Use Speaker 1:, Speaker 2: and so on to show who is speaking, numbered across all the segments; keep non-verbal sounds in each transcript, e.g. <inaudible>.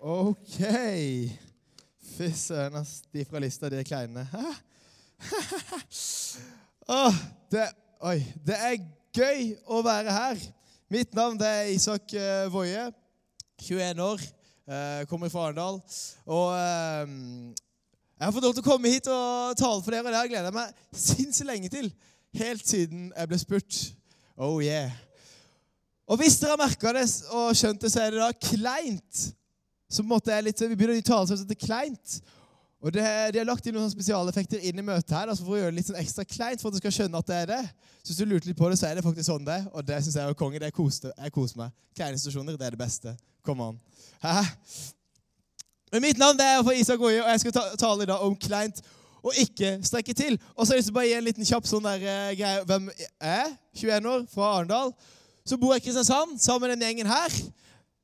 Speaker 1: OK. Fy søren, ass. De fra lista, de er kleine. oh, <laughs> det, oi, det er gøy å være her. Mitt navn er Isak uh, Woie. 21 år. Uh, kommer fra Arendal. Og uh, jeg har fått lov til å komme hit og tale for dere, og det har jeg gleda meg sinnssykt lenge til. Helt siden jeg ble spurt. Oh yeah. Og hvis dere har merka det og skjønt det, så er det da kleint. Så måtte jeg er litt, Vi begynner å tale som heter kleint. Og det, De har lagt inn noen spesialeffekter inn i møtet her, altså for å gjøre det litt sånn ekstra kleint. for at du skal skjønne at det er det. Så hvis du lurte litt på det, så er det faktisk sånn det er. Og det syns jeg er konge. Det koste, jeg koser meg. Kleine situasjoner, det er det beste. Come on. Hæ? Men Mitt navn det er for Isak Oje, og jeg skal ta, tale i dag om kleint og ikke strekke til. Og så har jeg lyst til å bare gi en liten kjapp sånn der uh, greie. Hvem er 21 år, fra Arendal. Så bor jeg i Kristiansand sammen med den gjengen her.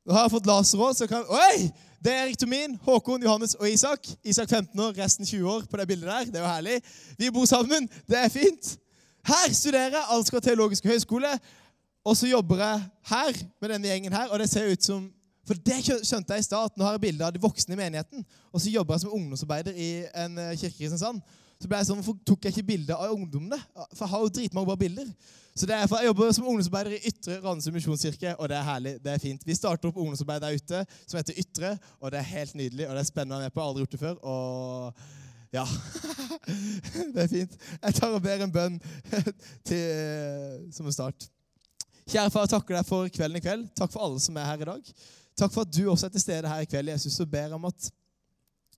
Speaker 1: Nå har jeg fått laser òg, så kan Oi! Det er Erik Tomin, Håkon, Johannes og Isak. Isak 15 år, resten 20 år på det bildet der. Det er jo herlig. Vi bor sammen. Det er fint. Her studerer jeg Alsgaard teologiske høgskole. Og så jobber jeg her med denne gjengen her, og det ser ut som For det skjønte jeg i stad. Nå har jeg bilde av de voksne i menigheten. Og så jobber jeg som ungdomsarbeider i en eh, kirke i Kristiansand. Så ble jeg sånn, Hvorfor tok jeg ikke bilde av ungdommene? For jeg har jo dritmange bra bilder. Så det er for Jeg jobber som ungdomsarbeider i Ytre Randesund misjonskirke, og det er herlig. Det er fint. Vi starter opp ungdomsarbeid der ute som heter Ytre, og det er helt nydelig. Og det er spennende å være med på. Jeg har aldri gjort det før. og... Ja. <laughs> det er fint. Jeg tar og ber en bønn <laughs> til, som en start. Kjære far, jeg takker deg for kvelden i kveld. Takk for alle som er her i dag. Takk for at du også er til stede her i kveld, Jesus, og ber om at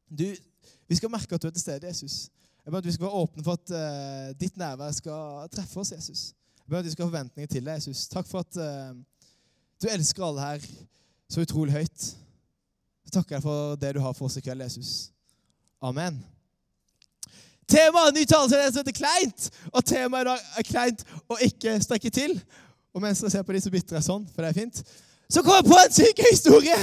Speaker 1: du, vi skal merke at du er til stede, Jesus. Jeg ber at vi skal være åpne for at uh, ditt nærvær skal treffe oss, Jesus. Jeg ber at vi skal ha forventninger til deg, Jesus. Takk for at uh, du elsker alle her så utrolig høyt. Jeg takker deg for det du har for oss i kveld, Jesus. Amen. Temaet ny tale heter kleint, og temaet i dag er kleint å ikke strekke til. Og mens dere ser på de, så bytter jeg sånn, for det er fint. Så kom jeg på en syk historie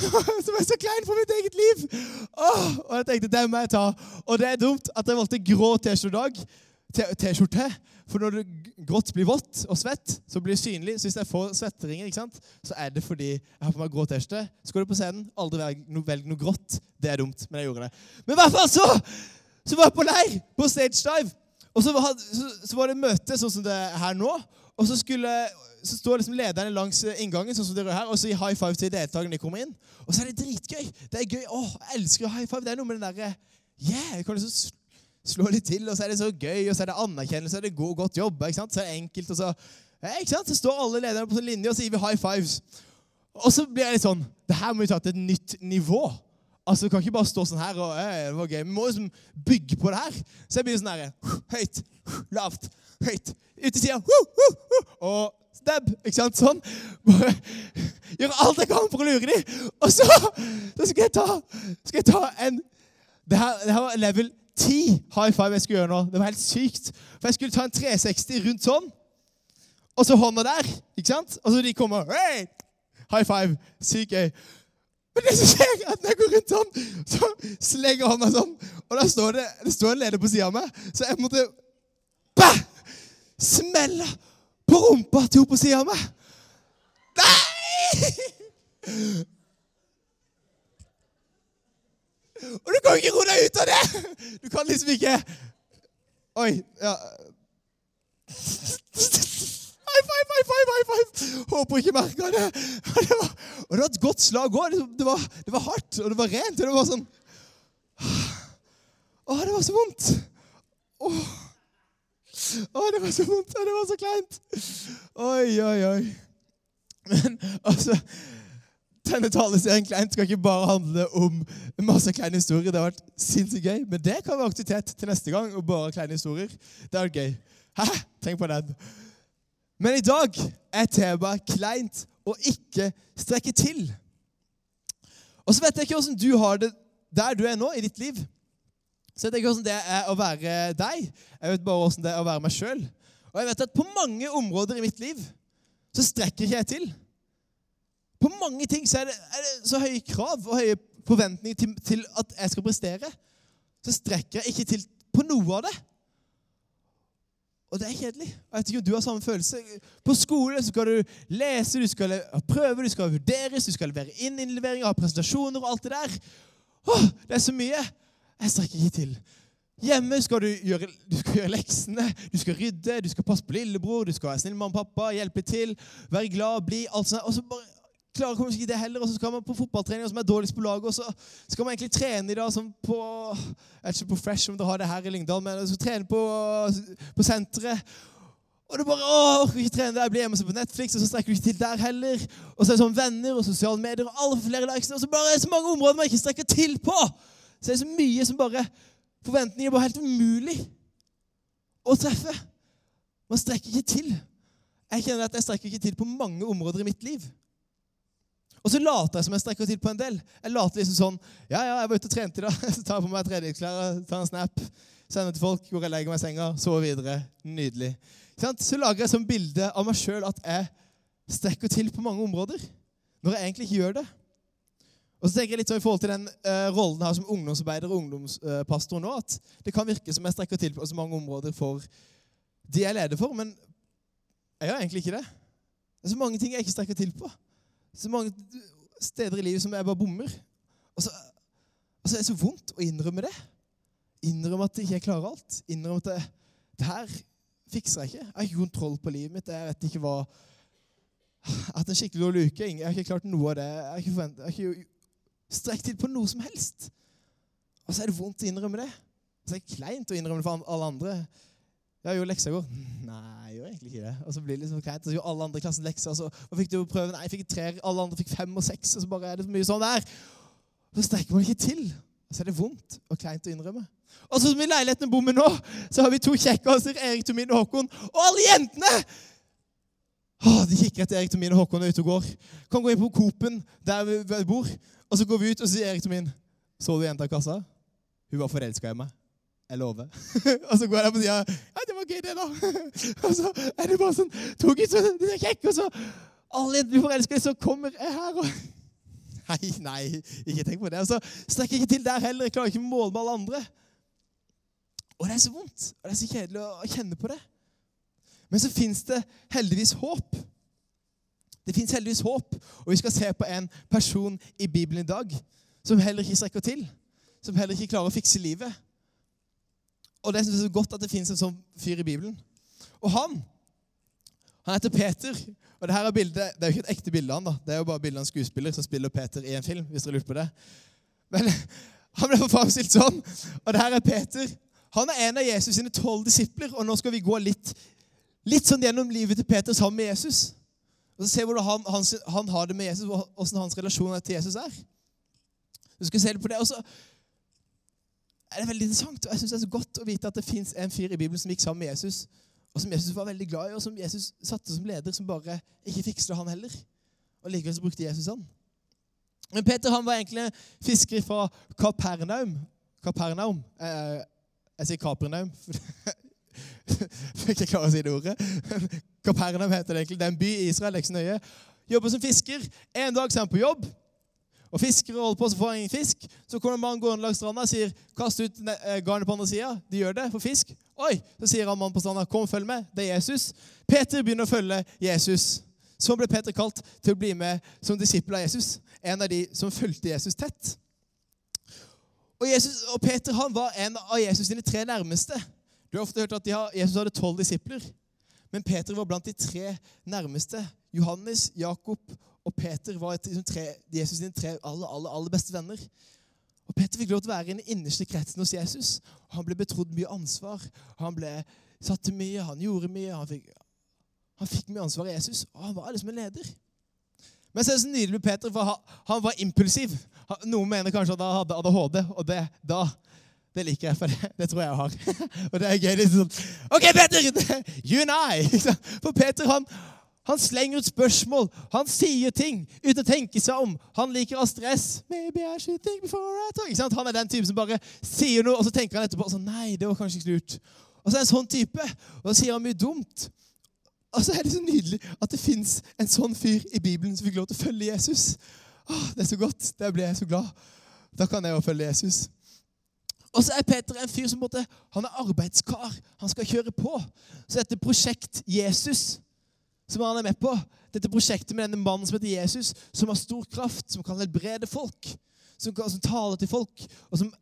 Speaker 1: <laughs> som er så klein for mitt eget liv. Åh, og jeg tenkte, det må jeg ta. Og det er dumt at jeg valgte grå T-skjorte. For når det grått blir vått og svett, så blir det synlig. Så hvis jeg får svetteringer, ikke sant, så er det fordi jeg har på meg grå T-skjorte. Så går du på scenen, aldri velg noe, velg noe grått. Det er dumt, men jeg gjorde det. Men i hvert fall så, så var jeg på leir, på stage dive. Og så var, så, så var det møte sånn som det er her nå. Og så, skulle, så står liksom lederne langs inngangen sånn som dere her, og så gir high five til deltakerne de kommer inn. Og så er det dritgøy. Det er gøy. Åh, jeg elsker high five. Det er noe med den derre Yeah! Jeg kan liksom slå litt til, og så er det så gøy, og så er det anerkjennelse, og det går godt jobba. ikke sant? Så er det enkelt, og så ja, ikke sant? Så står alle lederne på sånn linje, og så gir vi high fives. Og så blir jeg litt sånn Det her må vi ta til et nytt nivå. Altså, Du kan ikke bare stå sånn her og det var gøy. Vi må liksom bygge på det her. Så jeg blir sånn her Høyt, lavt, høyt. Ut til sida. Og stab. Ikke sant? Sånn. <laughs> Bare gjøre alt jeg kan for å lure dem. Og så, så skal, jeg ta, skal jeg ta en det her, det her var level 10 high five jeg skulle gjøre nå. Det var helt sykt. For jeg skulle ta en 360 rundt sånn. Og så hånda der. ikke sant? Og så de kommer hey! High five. Sykt gøy. Men det som skjer, er at når jeg går rundt sånn, så slenger hånda sånn. Og da står det, det står en leder på sida av meg, så jeg måtte bah! smelle på rumpa til henne på sida av meg. Nei! Og du kan ikke roe deg ut av det! Du kan liksom ikke Oi. ja. High five, high five, high five! Håper ikke merka det. Og det, var, og det var et godt slag òg. Det, var, det var hardt, og det var rent. Og det var sånn Å, det var så vondt. Å, å det var så vondt. Og det var så kleint. Oi, oi, oi. Men altså denne taleserien Kleint skal ikke bare handle om masse kleine historier. Det har vært sinnssykt gøy, men det kan være aktivitet til neste gang. og bare kleine historier. Det har vært gøy. Hæ? Tenk på den. Men i dag er temaet kleint å ikke strekke til. Og så vet jeg ikke åssen du har det der du er nå i ditt liv. Så jeg ikke åssen det er å være deg. Jeg vet bare åssen det er å være meg sjøl. Og jeg vet at på mange områder i mitt liv så strekker ikke jeg til. På mange ting så er det, er det så høye krav og høye forventninger til, til, at jeg skal prestere. Så strekker jeg ikke til på noe av det. Og det er kjedelig. Jeg vet ikke om du har samme følelse. På skole så skal du lese, du skal ha prøver, du skal vurderes, du skal levere inn innleveringer, ha presentasjoner og alt det der. Åh, det er så mye. Jeg strekker ikke til. Hjemme skal du gjøre, du skal gjøre leksene, du skal rydde, du skal passe på lillebror, du skal være snill med mamma og pappa, hjelpe til, være glad, bli alt sånt. Og så bare klarer man ikke det heller, og så skal man på fotballtrening, som er dårligst på laget, og så skal man egentlig trene i dag som på Jeg vet ikke på Fresh om dere har det her i Lyngdal, men så trene på, på senteret. Og du bare å, orker ikke trene der, jeg blir hjemme på Netflix, og så strekker du ikke til der heller. Og så er det sånn venner og sosiale medier og alle flere likes, og så bare er det så mange områder man ikke strekker til på. Så det er så mye som bare Forventninger er bare helt umulig å treffe. Man strekker ikke til. Jeg kjenner at jeg strekker ikke til på mange områder i mitt liv. Og så later jeg som jeg strekker til på en del. Jeg later liksom sånn Ja, ja, jeg var ute og trente i dag. <laughs> Så tar jeg på meg treningsklær, tar en snap, sender til folk hvor jeg legger meg i senga, sover videre. Nydelig. Så lager jeg sånn bilde av meg sjøl at jeg strekker til på mange områder. Når jeg egentlig ikke gjør det. Og så tenker jeg litt sånn i forhold til den uh, rollen her som ungdomsarbeider og ungdomspastor nå, at det kan virke som jeg strekker til på så mange områder for de jeg leder for, men jeg gjør egentlig ikke det. Det er så mange ting jeg ikke strekker til på. Så mange steder i livet som jeg bare bommer. Og så, og så er det så vondt å innrømme det. Innrømme at jeg ikke klarer alt. Innrømme at det, det, her fikser jeg ikke. Jeg har ikke kontroll på livet mitt. Jeg vet ikke hva hatt en skikkelig dårlig uke. Jeg har ikke klart noe av det. Jeg har ikke, jeg har ikke strekt til på noe som helst. Og så er det vondt å innrømme det. Og så er det kleint å innrømme det for alle andre. Jeg gjorde leksa i går. <laughs> Nei, jeg gjorde egentlig ikke det. Og så blir det liksom kleint. Og så gjorde alle andre i klassen lekser. Så og fikk du prøve? Nei, jeg fikk tre. Alle andre fikk fem og seks. Og så bare er det så mye sånn der. Og så strekker man ikke til. Og så er det vondt og kleint å innrømme. Og så som i leiligheten bor med nå, så har vi to kjekkaser, Erik, Tomin og Håkon. Og alle jentene! Åh, de kikker etter Erik, Tomin og Håkon ute og går. Kan gå inn på Coop-en der vi bor, og så går vi ut, og så sier Erik til min Så du jenta i kassa? Hun var forelska i meg. Jeg lover. <laughs> og så går jeg der på sida. Ja, det var gøy, det, da. <laughs> og så er det bare sånn To gutter, de er kjekke, og så Alle jenter blir forelska, så kommer jeg her og <laughs> Nei, nei, ikke tenk på det. Og så strekker jeg ikke til der heller. Jeg klarer ikke å måle med alle andre. Og det er så vondt. Og det er så kjedelig å kjenne på det. Men så fins det heldigvis håp. Det fins heldigvis håp, og vi skal se på en person i Bibelen i dag som heller ikke strekker til. Som heller ikke klarer å fikse livet. Og det er så godt at det finnes en sånn fyr i Bibelen. Og han han heter Peter. Og det her er bildet, det er jo ikke et ekte bilde av han da. Det er jo bare bilde av en skuespiller som spiller Peter i en film. hvis dere lurer på det. Men <laughs> han ble framstilt sånn. Og det her er Peter. Han er en av Jesus sine tolv disipler. Og nå skal vi gå litt, litt sånn gjennom livet til Peter sammen med Jesus. Og så se hvordan han, han, han har det med Jesus, hvordan hans relasjon til Jesus er. Du skal se litt på det. Og så er det veldig interessant. og jeg synes Det er så godt å vite at det fins en fyr i Bibelen som gikk sammen med Jesus, og som Jesus var veldig glad i, og som Jesus satte som leder, som bare ikke fikset han heller. Og Likevel så brukte Jesus han. Men Peter han var egentlig fisker fra Kapernaum. Kapernaum. Eh, jeg sier Kapernaum. <laughs> Fikk jeg klare å si det ordet. Kapernaum heter det egentlig. Det er en by i Israel. ikke så nøye. Jobber som fisker. En dag er han på jobb og fiskere holder på, så får han ingen fisk. Så kommer en mann gående langs stranda og sier 'kast ut eh, garnet på andre sida'. De gjør det for fisk. Oi, Så sier han mannen på stranda 'kom, følg med'. Det er Jesus. Peter begynner å følge Jesus. Så ble Peter kalt til å bli med som disippel av Jesus. En av de som fulgte Jesus tett. Og, Jesus, og Peter han var en av Jesus sine tre nærmeste. Du har ofte hørt at har, Jesus hadde tolv disipler. Men Peter var blant de tre nærmeste. Johannes, Jakob og Peter var liksom tre, Jesus sine tre aller, aller, aller beste venner. Og Peter fikk lov til å være i den innerste kretsen hos Jesus. Han ble betrodd mye ansvar. Han ble satt til mye, han gjorde mye. Han fikk, han fikk mye ansvar av Jesus, og han var liksom en leder. Men så er det så nydelig med Peter, for han, han var impulsiv. noen mener kanskje at han hadde ADHD, og det, da, det liker jeg, for det, det tror jeg jeg har. <laughs> og det er gøy. Liksom. OK, Peter! <laughs> You and I! <laughs> For Peter han, han slenger ut spørsmål. Han sier ting uten å tenke seg om. Han liker å ha stress. Maybe I should think before I talk. Ikke sant? Han er den typen som bare sier noe, og så tenker han etterpå sånn, nei, det var kanskje ikke lurt. Og så er han en sånn type, og så sier han mye dumt. Og så er det så nydelig at det fins en sånn fyr i Bibelen som fikk lov til å følge Jesus. Åh, det er så godt. Der blir jeg så glad. Da kan jeg jo følge Jesus. Og så er Peter en fyr som måtte, han er arbeidskar. Han skal kjøre på. Så dette prosjekt Jesus, som han er med på, dette prosjektet med denne mannen som heter Jesus, som har stor kraft, som kan helbrede folk, som, kan, som taler til folk, og som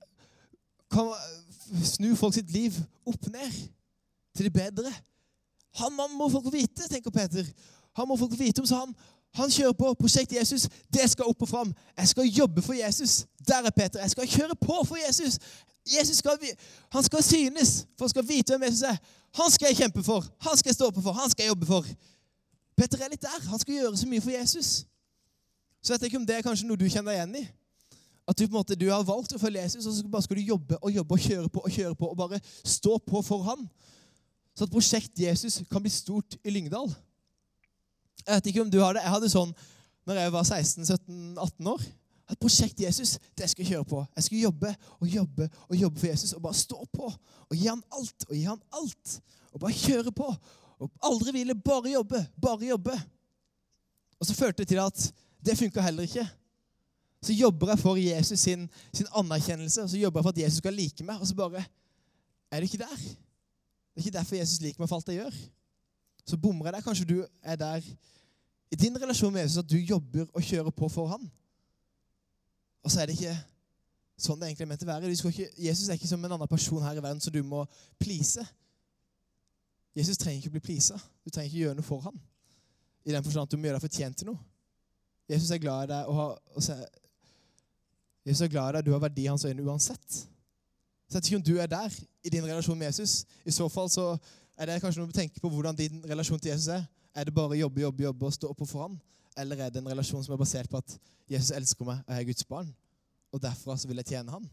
Speaker 1: kan snu folk sitt liv opp ned til det bedre. Han mannen må folk vite, tenker Peter. Han må folk vite om, så han, han kjører på. Prosjekt Jesus, det skal opp og fram. Jeg skal jobbe for Jesus. Der er Peter. Jeg skal kjøre på for Jesus. Jesus skal, han skal synes, for han skal vite hvem Jesus er. Han skal jeg kjempe for. Han skal jeg stå på for. Han skal jeg jobbe for. Peter er litt der. Han skal gjøre så mye for Jesus. Så jeg tenker om det er kanskje noe du kjenner deg igjen i. At du på en måte, du har valgt å følge Jesus, og så bare skal du jobbe og jobbe og kjøre på og kjøre på og bare stå på for han. Så at prosjekt Jesus kan bli stort i Lyngdal. Jeg vet ikke om du har det. Jeg hadde sånn når jeg var 16-17-18 år. At prosjekt Jesus, det skal jeg kjøre på. Jeg skal jobbe og jobbe og jobbe for Jesus og bare stå på. Og gi han alt og gi han alt. Og bare kjøre på. Og aldri hvile. Bare jobbe. Bare jobbe. Og så følte jeg til at det funka heller ikke. Så jobber jeg for Jesus sin, sin, anerkjennelse, og så jobber jeg for at Jesus skal like meg. Og så bare er det ikke der. Det er ikke derfor Jesus liker meg for alt jeg gjør. Så bommer jeg der. Kanskje du er der i din relasjon med Jesus at du jobber og kjører på for han. Og så er det ikke sånn det egentlig er ment å være. Ikke, Jesus er ikke som en annen person her i verden som du må please. Jesus trenger ikke å bli pleasa. Du trenger ikke gjøre noe for ham. I den forstand at du må gjøre deg fortjent til noe. Jesus er glad i deg, og, har, og så, Jesus er glad i deg, du har verdi i hans øyne uansett. Så jeg vet ikke om du er der i din relasjon med Jesus. I så fall så er det kanskje noe å tenke på hvordan din relasjon til Jesus er. Er det bare jobbe, jobbe, jobbe og stå opp for ham? Eller er det en relasjon som er basert på at Jesus elsker meg og jeg er Guds barn, og derfra så vil jeg tjene han?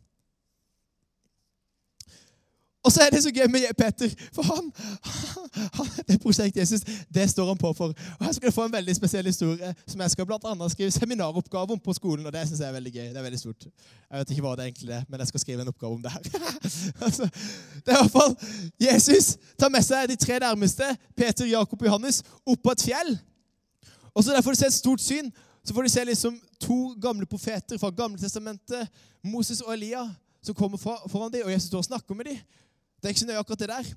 Speaker 1: Og så er det så gøy med Peter, for han, han, det prosjektet Jesus, det står han på for. Og Her skal du få en veldig spesiell historie som jeg skal blant annet skrive seminaroppgave om på skolen. og Det synes jeg er veldig gøy. Det er veldig stort. Jeg vet ikke hva det egentlig er, men jeg skal skrive en oppgave om det her. <laughs> altså, det er i hvert fall Jesus tar med seg de tre nærmeste, Peter, Jakob og Johannes, opp på et fjell. Og så Der får du se et stort syn. Så får du se liksom to gamle profeter fra Gamle testamentet, Moses og Elia, som kommer foran dem, og Jesus står og snakker med dem. Det er ikke så nøye akkurat det der.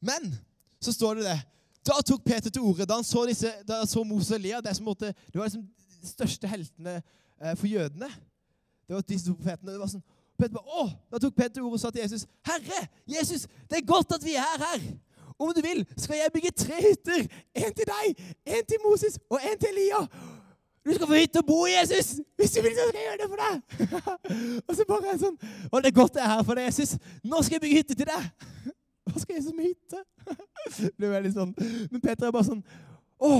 Speaker 1: Men så står det det. Da tok Peter til orde. Da han så, disse, da han så Moses og Elia det, måtte, det var liksom de største heltene eh, for jødene. Det var disse to profetene. Det var sånn, Peter bare, å, Da tok Peter til orde og sa til Jesus, 'Herre, Jesus, det er godt at vi er her.' Om du vil, skal jeg bygge tre hytter. En til deg, en til Moses og en til Elia. Du skal få hytte og bo i Jesus! Hvis du vil, så skal jeg gjøre det for deg! <laughs> og så bare sånn Og det er godt jeg er her for deg, Jesus. Nå skal jeg bygge hytte til deg! <laughs> Hva skal Jesus med hytte? <laughs> det blir veldig sånn. Men Peter er bare sånn Å,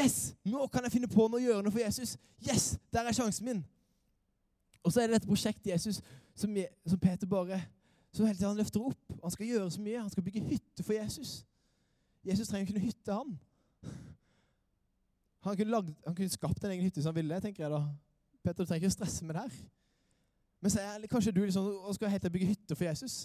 Speaker 1: yes! Nå kan jeg finne på noe å gjøre noe for Jesus. Yes! Der er sjansen min. Og så er det dette prosjektet Jesus som, som Peter bare som hele tiden løfter opp. Han skal gjøre så mye. Han skal bygge hytte for Jesus. Jesus trenger ikke noe hytte, han. Han kunne, lagd, han kunne skapt en egen hytte som han ville. tenker jeg da. Petter, du trenger ikke å stresse med det her. Men så er kanskje du liksom, skal helt bygge hytte for Jesus.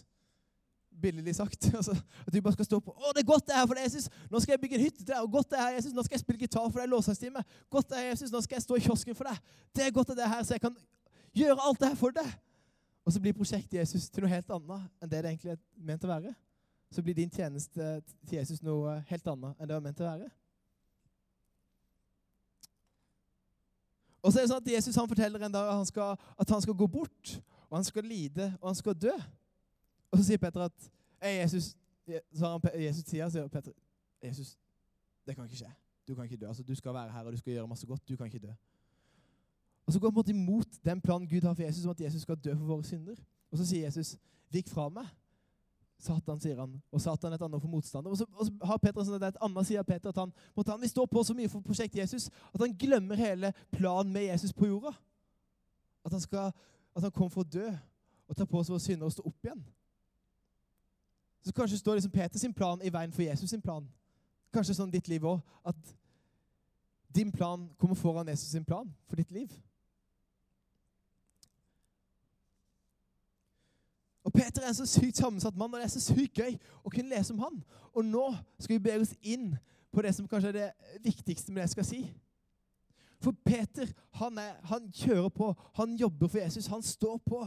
Speaker 1: Billig sagt. <laughs> Altså, at du bare skal stå på 'Å, det er godt det er for deg, Jesus! Nå skal jeg bygge en hytte til deg. og godt det er, Jesus. Nå skal jeg spille gitar for deg, i låsangstime. Godt det er, Jesus. Nå skal jeg stå i kiosken for deg. Det er godt det er her, så jeg kan gjøre alt det her for deg. Og så blir prosjektet Jesus til noe helt annet enn det det egentlig er ment å være. Så blir din tjeneste til Jesus noe helt annet enn det var ment å være. Og så er det sånn at Jesus han forteller en dag at han, skal, at han skal gå bort, og han skal lide, og han skal dø. Og så sier Peter at hey, Jesus, så har han, Jesus sier, sier Peter, Jesus, det kan ikke skje. Du kan ikke dø. Altså, du skal være her, og du skal gjøre masse godt. Du kan ikke dø. Og så går han imot den planen Gud har for Jesus, om at Jesus skal dø for våre synder. Og så sier Jesus, 'Vik fra meg'. Satan, sier han. Og Satan er et annet for motstander. Og så, og så har sånn at det er et annet side av Peter at han, måtte han vil stå på så mye for prosjektet Jesus at han glemmer hele planen med Jesus på jorda. At han, skal, at han kom for å dø og ta på seg våre synder og stå opp igjen. Så kanskje står liksom Peter sin plan i veien for Jesus sin plan. Kanskje sånn ditt liv òg. At din plan kommer foran Jesus sin plan for ditt liv. Og Peter er en så sykt sammensatt mann, og det er så sykt gøy å kunne lese om han. Og nå skal vi bevege oss inn på det som kanskje er det viktigste med det jeg skal si. For Peter han, er, han kjører på, han jobber for Jesus, han står på.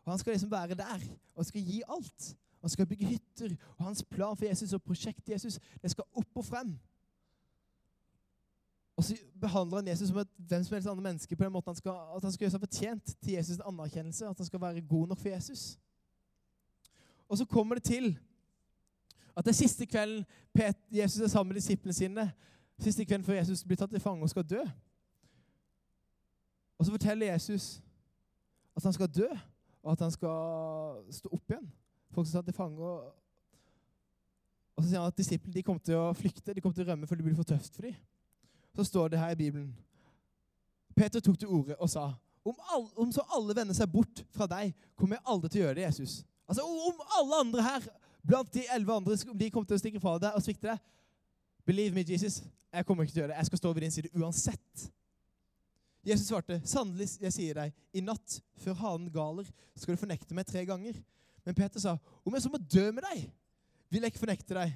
Speaker 1: Og Han skal liksom være der og skal gi alt. Han skal bygge hytter. Og hans plan for Jesus og prosjektet Jesus det skal opp og frem. Og så behandler han Jesus som et hvem som helst andre menneske på den måten han skal, at han skal gjøre seg fortjent til Jesus' anerkjennelse. At han skal være god nok for Jesus. Og så kommer det til at det er siste kvelden Jesus er sammen med disiplene sine, siste kvelden før Jesus blir tatt til fange og skal dø. Og så forteller Jesus at han skal dø, og at han skal stå opp igjen. Folk som tatt til fange. Og, og så sier han at disiplene de kommer til å flykte, de kommer til å rømme, for det blir for tøft for dem. Så står det her i Bibelen. Peter tok til orde og sa om, all, om så alle vender seg bort fra deg, kommer jeg aldri til å gjøre det, Jesus. Altså Om alle andre her, blant de elleve andre, om de kommer til å stikke fra deg og svikte deg Believe me, Jesus, jeg kommer ikke til å gjøre det. Jeg skal stå ved din side uansett. Jesus svarte, 'Sannelig, jeg sier deg, i natt, før hanen galer, skal du fornekte meg tre ganger.' Men Peter sa, 'Om jeg så må dø med deg, vil jeg ikke fornekte deg.'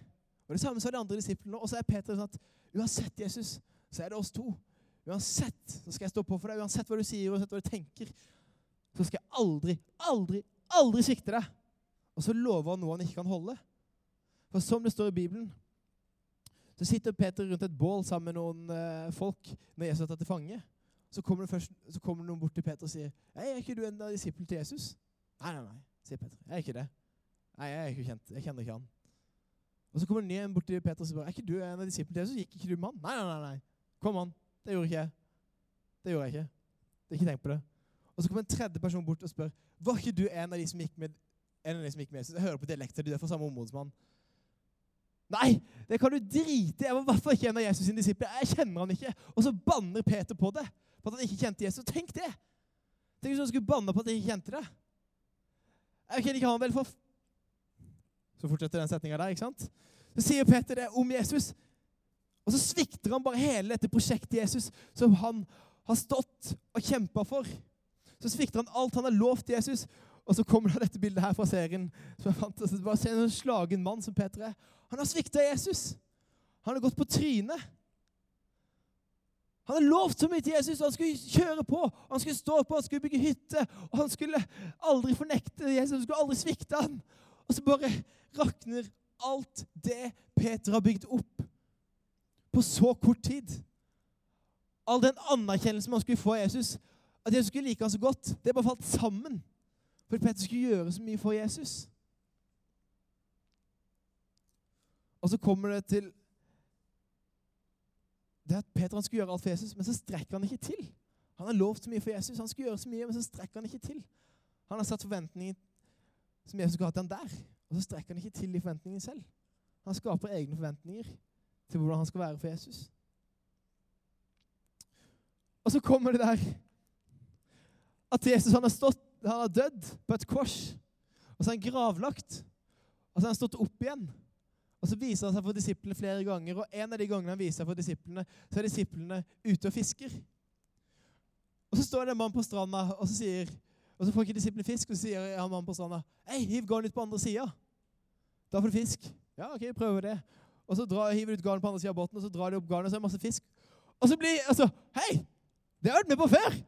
Speaker 1: Og Det samme sa de andre disiplene. Og så er Peter sånn at uansett, Jesus, så er det oss to. Uansett så skal jeg stå på for deg. Uansett hva du sier, uansett hva du tenker, så skal jeg aldri, aldri, aldri svikte deg. Og så lover han noe han ikke kan holde. For som det står i Bibelen, så sitter Peter rundt et bål sammen med noen eh, folk når Jesus er tatt til fange. Så kommer, først, så kommer noen bort til Peter og sier «Hei, er ikke du en av disiplene til Jesus? Nei, nei, nei, sier Peter. Jeg er ikke det. Nei, jeg er ikke kjent. Jeg kjenner ikke han. Og så kommer en bort til Peter og sier er ikke du en av disiplene til Jesus? Gikk ikke du med han? Nei, nei, nei. nei. Kom an. Det gjorde ikke jeg. Det gjorde jeg ikke. Det er ikke tenkt på det. Og så kommer en tredje person bort og spør var ikke du en av de som gikk med, en av de som gikk med Jesus? Jeg hører på dialekter, du er fra samme områdsmann. Nei, det kan du drite i. Jeg var i hvert fall ikke en av Jesus' sine disipler. Jeg kjenner han ikke. Og så banner Peter på det på at han ikke kjente Jesus. Tenk det! Tenk hvis han skulle banne på at han ikke kjente det. Jeg kjenner ikke han vel for Så fortsetter den setninga der, ikke sant? Så sier Peter det om Jesus. Og så svikter han bare hele dette prosjektet Jesus som han har stått og kjempa for. Så svikter han alt han har lovt Jesus. Og så kommer det dette bildet her fra serien. som jeg fant. Altså, bare se en slagen mann som Peter er. Han har svikta Jesus. Han har gått på trynet. Han hadde lovt så mye til Jesus, han skulle kjøre på, han skulle stå på, han skulle bygge hytte. og Han skulle aldri fornekte Jesus, han skulle aldri svikte han. Og så bare rakner alt det Peter har bygd opp på så kort tid. All den anerkjennelsen man skulle få av Jesus, at Jesus skulle like han så godt, det bare falt sammen. For Peter skulle gjøre så mye for Jesus. Og så kommer det til det at Peter skulle gjøre alt for Jesus, men så strekker han ikke til. Han har lovt så mye for Jesus, han skulle gjøre så mye, men så strekker han ikke til. Han har satt forventninger som Jesus skulle ha til han der, og så strekker han ikke til de forventningene selv. Han skaper egne forventninger til hvordan han skal være for Jesus. Og så kommer det der at Jesus han har, stått, han har dødd på et kors, og så er han gravlagt, og så har han stått opp igjen. Og Så viser han seg for disiplene flere ganger, og en av de gangene han viser seg for disiplene, så er disiplene ute og fisker. Og Så står det en mann på stranda, og så, sier, og så får ikke disiplene fisk. Og så sier han mannen på stranda Hei, hiv garnet ut på andre sida. Da får du fisk. Ja, ok, prøver det. Og Så drar, hiver du ut garnet på andre sida av båten, og så drar de opp garnet, og så er det masse fisk. Og så blir altså Hei! Det har jeg vært med på før!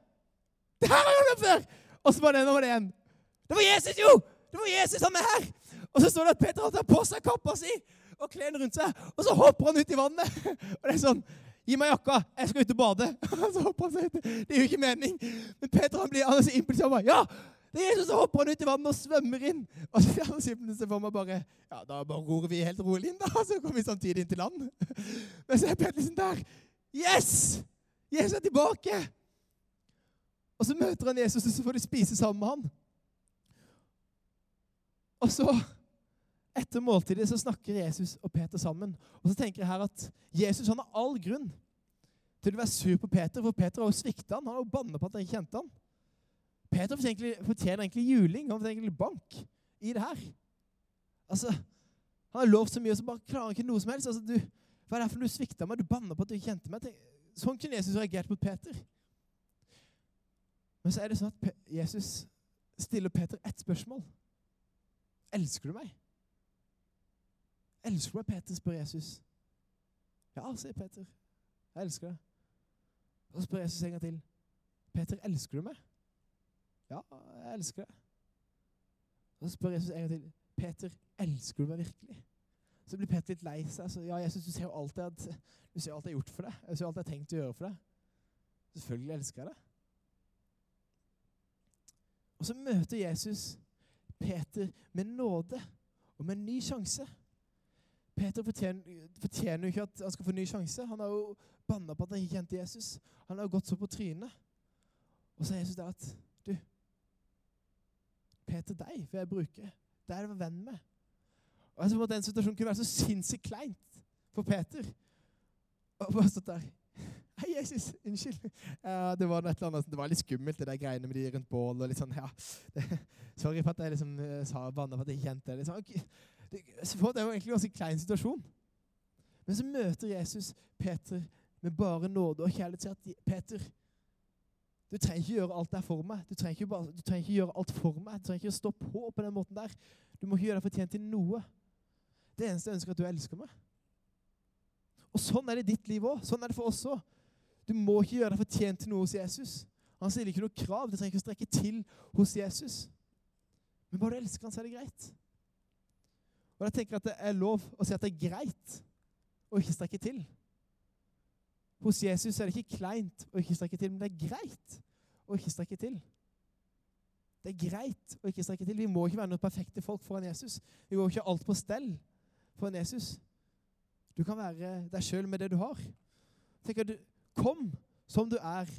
Speaker 1: Det her har jeg vært med på før! Og så var det, nå var det igjen. Det var Jesus, jo! Det var Jesus, han er her! Og så står det at Peter har tatt på seg kappa si og klærne rundt seg. Og så hopper han ut i vannet. Og det er sånn Gi meg jakka, jeg skal ut og bade. <laughs> Så hopper han seg ut. Det er jo ikke mening. Men Peter han blir han er så impulsiv. Ja! Det er Jesus, så hopper han ut i vannet og svømmer inn. Og så ser han seg for meg bare Ja, da bare ror vi helt rolig inn, da. <laughs> Så kommer vi samtidig inn til land. <laughs> Men så er Peter liksom der. Yes! Jesus er tilbake! Og så møter han Jesus, og så får de spise sammen med han. Og så etter måltidet så snakker Jesus og Peter sammen. Og så tenker jeg her at Jesus han har all grunn til å være sur på Peter, for Peter har jo svikta han. Han har jo banna på at han ikke kjente han. Peter fortjener egentlig, juling. Han fortjener egentlig bank i det her. Altså, Han har lovt så mye, og så bare klarer han ikke noe som helst. Altså, du, Hva er det for du svikta meg? Du banna på at du ikke kjente meg. Sånn kunne Jesus reagert mot Peter. Men så er det sånn at Jesus stiller Peter ett spørsmål. Elsker du meg? Elsker du meg, Peter? spør Jesus. Ja, sier Peter. Jeg elsker deg. Og så spør Jesus en gang til. Peter, elsker du meg? Ja, jeg elsker deg. Og så spør Jesus en gang til. Peter, elsker du meg virkelig? Så blir Peter litt lei seg. Så, ja, Jesus, du ser jo alt jeg, du har gjort for deg. Jeg ser alt jeg har tenkt å gjøre for deg. Selvfølgelig elsker jeg deg. Og så møter Jesus Peter med nåde og med en ny sjanse. Peter fortjener, jo ikke at han skal få en ny sjanse. Han har jo banna på at han ikke kjente Jesus. Han har jo gått så på trynet. Og så er Jesus der at Du, Peter, deg vil jeg bruke. Deg er jeg venn med. Og jeg tror at Den situasjonen kunne være så sinnssykt kleint for Peter. Og bare stått der. Hei, Jesus. Unnskyld. Uh, det var noe det var litt skummelt, det der greiene med de rundt bål. og litt sånn, ja. Det, sorry for at jeg liksom eh, sa banna for at jeg ikke kjente det. Liksom, okay. det. Det er jo egentlig en ganske klein situasjon. Men så møter Jesus Peter med bare nåde og kjærlighet. Sier at Peter, du trenger ikke gjøre alt der for meg. Du trenger, ikke du trenger ikke gjøre alt for meg. Du trenger ikke stå på på den måten der. Du må ikke gjøre deg fortjent til noe. Det eneste jeg ønsker, er at du elsker meg. Og sånn er det i ditt liv òg. Sånn er det for oss òg. Du må ikke gjøre deg fortjent til noe hos Jesus. Han stiller ikke noe krav. Det trenger ikke å strekke til hos Jesus. Men bare du elsker han, så er det greit. Og da tenker jeg at det er lov å si at det er greit å ikke strekke til. Hos Jesus er det ikke kleint å ikke strekke til, men det er greit å ikke strekke til. Det er greit å ikke strekke til. Vi må ikke være noen perfekte folk foran Jesus. Vi må ikke ha alt på stell foran Jesus. Du kan være deg sjøl med det du har. Tenk at du, Kom som du er,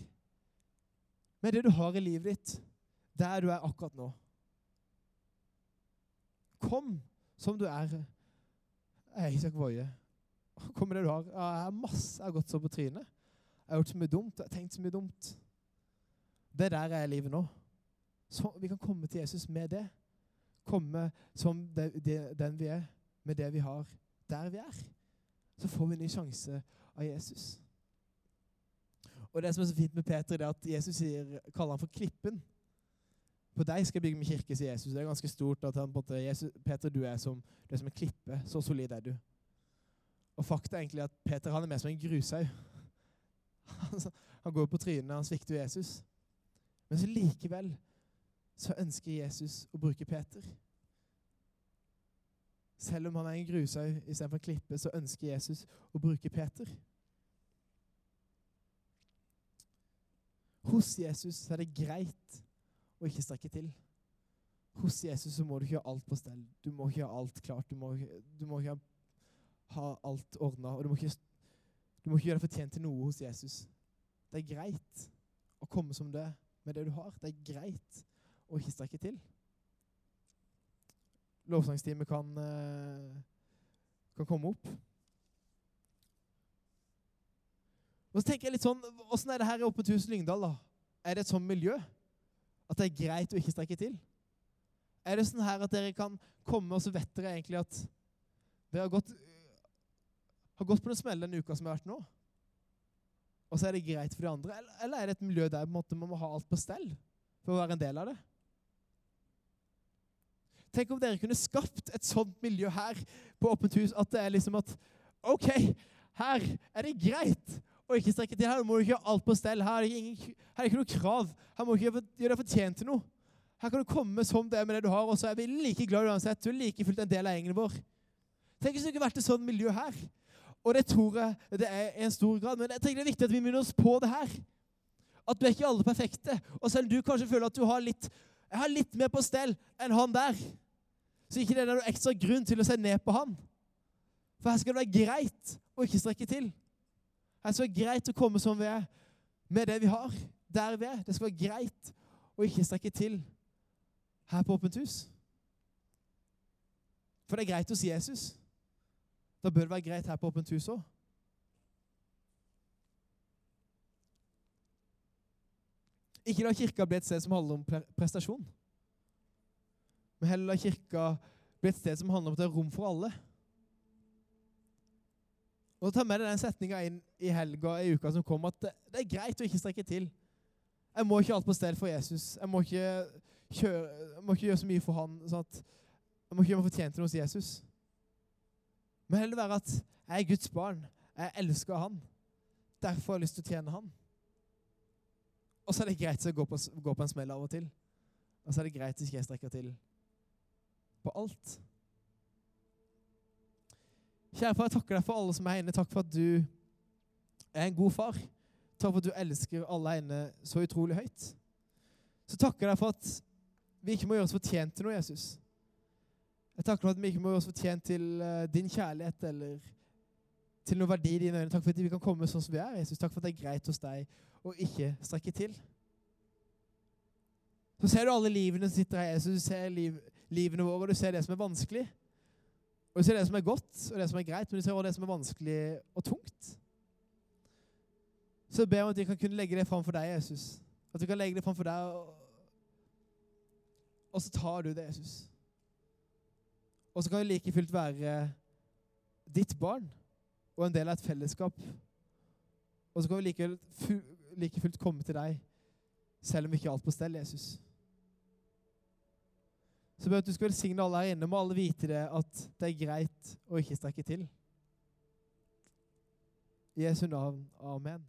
Speaker 1: med det du har i livet ditt, der du er akkurat nå. Kom som du er. Jeg er Isak Woie. Kom med det du har. Jeg har masse, jeg har gått så på trynet. Jeg har gjort så mye dumt. Jeg har tenkt så mye dumt. Det der er livet nå. Så vi kan komme til Jesus med det. Komme som det, det, den vi er, med det vi har, der vi er. Så får vi en ny sjanse av Jesus. Og det som er så fint med Peter, det er at Jesus sier, kaller han for Klippen. På deg skal jeg bygge min kirke, sier Jesus. Det er ganske stort at han, Jesus, Peter, du er, som, du er som en klippe. Så solid er du. Og fakta er egentlig at Peter han er mer som en grushaug. <laughs> han går på trynet, han svikter Jesus. Men så likevel så ønsker Jesus å bruke Peter. Selv om han er en grushaug istedenfor en klippe, så ønsker Jesus å bruke Peter. Hos Jesus er det greit å ikke strekke til. Hos Jesus så må du ikke ha alt på stell. Du må ikke ha alt klart. Du må, du må ikke ha alt ordna. Du må, ikke, du må ikke gjøre deg fortjent til noe hos Jesus. Det er greit å komme som det med det du har. Det er greit å ikke strekke til. Lovsangsteamet kan, eh, kan komme opp. Og så tenker jeg litt sånn, Åssen er det her i Åpent hus Lyngdal? da? Er det et sånt miljø? At det er greit å ikke strekke til? Er det sånn her at dere kan komme, og så vet dere egentlig at dere har gått, har gått på noen smell den uka som har vært nå? Og så er det greit for de andre? Eller er det et miljø der måte, man må ha alt på stell for å være en del av det? Tenk om dere kunne skapt et sånt miljø her på Åpent hus at det er liksom at OK, her er det greit og ikke strekke til. Her må du ikke gjøre alt på stell. Her er det, det ikke noe krav. Her må du ikke gjøre deg fortjent til noe. Her kan du komme som det er med det du har, og så er vi like glad uansett. Du er like fullt en del av gjengen vår. Tenk hvis det ikke vært et sånt miljø her. Og det tror jeg det er i en stor grad. Men jeg tenker det er viktig at vi minner oss på det her. At vi er ikke alle perfekte. Og selv om du kanskje føler at du har litt, jeg har litt mer på stell enn han der, så ikke det er noe ekstra grunn til å se ned på han. For her skal det være greit å ikke strekke til. Det skal være greit å komme som vi er, med det vi har, der vi er. Det skal være greit å ikke strekke til her på Åpent hus. For det er greit hos Jesus. Da bør det være greit her på Åpent hus òg. Ikke la kirka bli et sted som handler om prestasjon. Men heller la kirka bli et sted som handler om at det er rom for alle. Og Ta med deg den setninga inn i helga i uka som kommer, at det, er greit å ikke strekke til. Jeg må ikke alt på stell for Jesus. Jeg må ikke, kjøre, jeg må ikke gjøre så mye for han. Sånn jeg må ikke gjøre meg fortjent til noe hos Jesus. Men heller være at jeg er Guds barn. Jeg elsker han. Derfor har jeg lyst til å tjene han. Og så er det greit å gå på, gå på en smell av og til. Og så er det greit hvis ikke jeg strekker til på alt. Kjære far, jeg takker deg for alle som er inne. Takk for at du er en god far. Takk for at du elsker alle her inne så utrolig høyt. Så takker jeg deg for at vi ikke må gjøre oss fortjent til noe, Jesus. Jeg takker for at vi ikke må gjøre oss fortjent til uh, din kjærlighet eller til noe verdi i dine øyne. Takk for at vi kan komme sånn som vi er, Jesus. Takk for at det er greit hos deg å ikke strekke til. Så ser du alle livene som sitter her, Jesus. Du ser liv, livene våre, og du ser det som er vanskelig. Og du ser det som er godt, og det som er greit, men du ser også det som er vanskelig og tungt. Så jeg ber om at vi kan kunne legge det fram for deg, Jesus. At vi kan legge det fram for deg, og, og så tar du det, Jesus. Og så kan vi like fullt være ditt barn og en del av et fellesskap. Og så kan vi like, like fullt komme til deg, selv om ikke alt på stell, Jesus. Så ber jeg at du skal velsigne alle her inne. Må alle vite det at det er greit å ikke strekke til. I Jesu navn. Amen.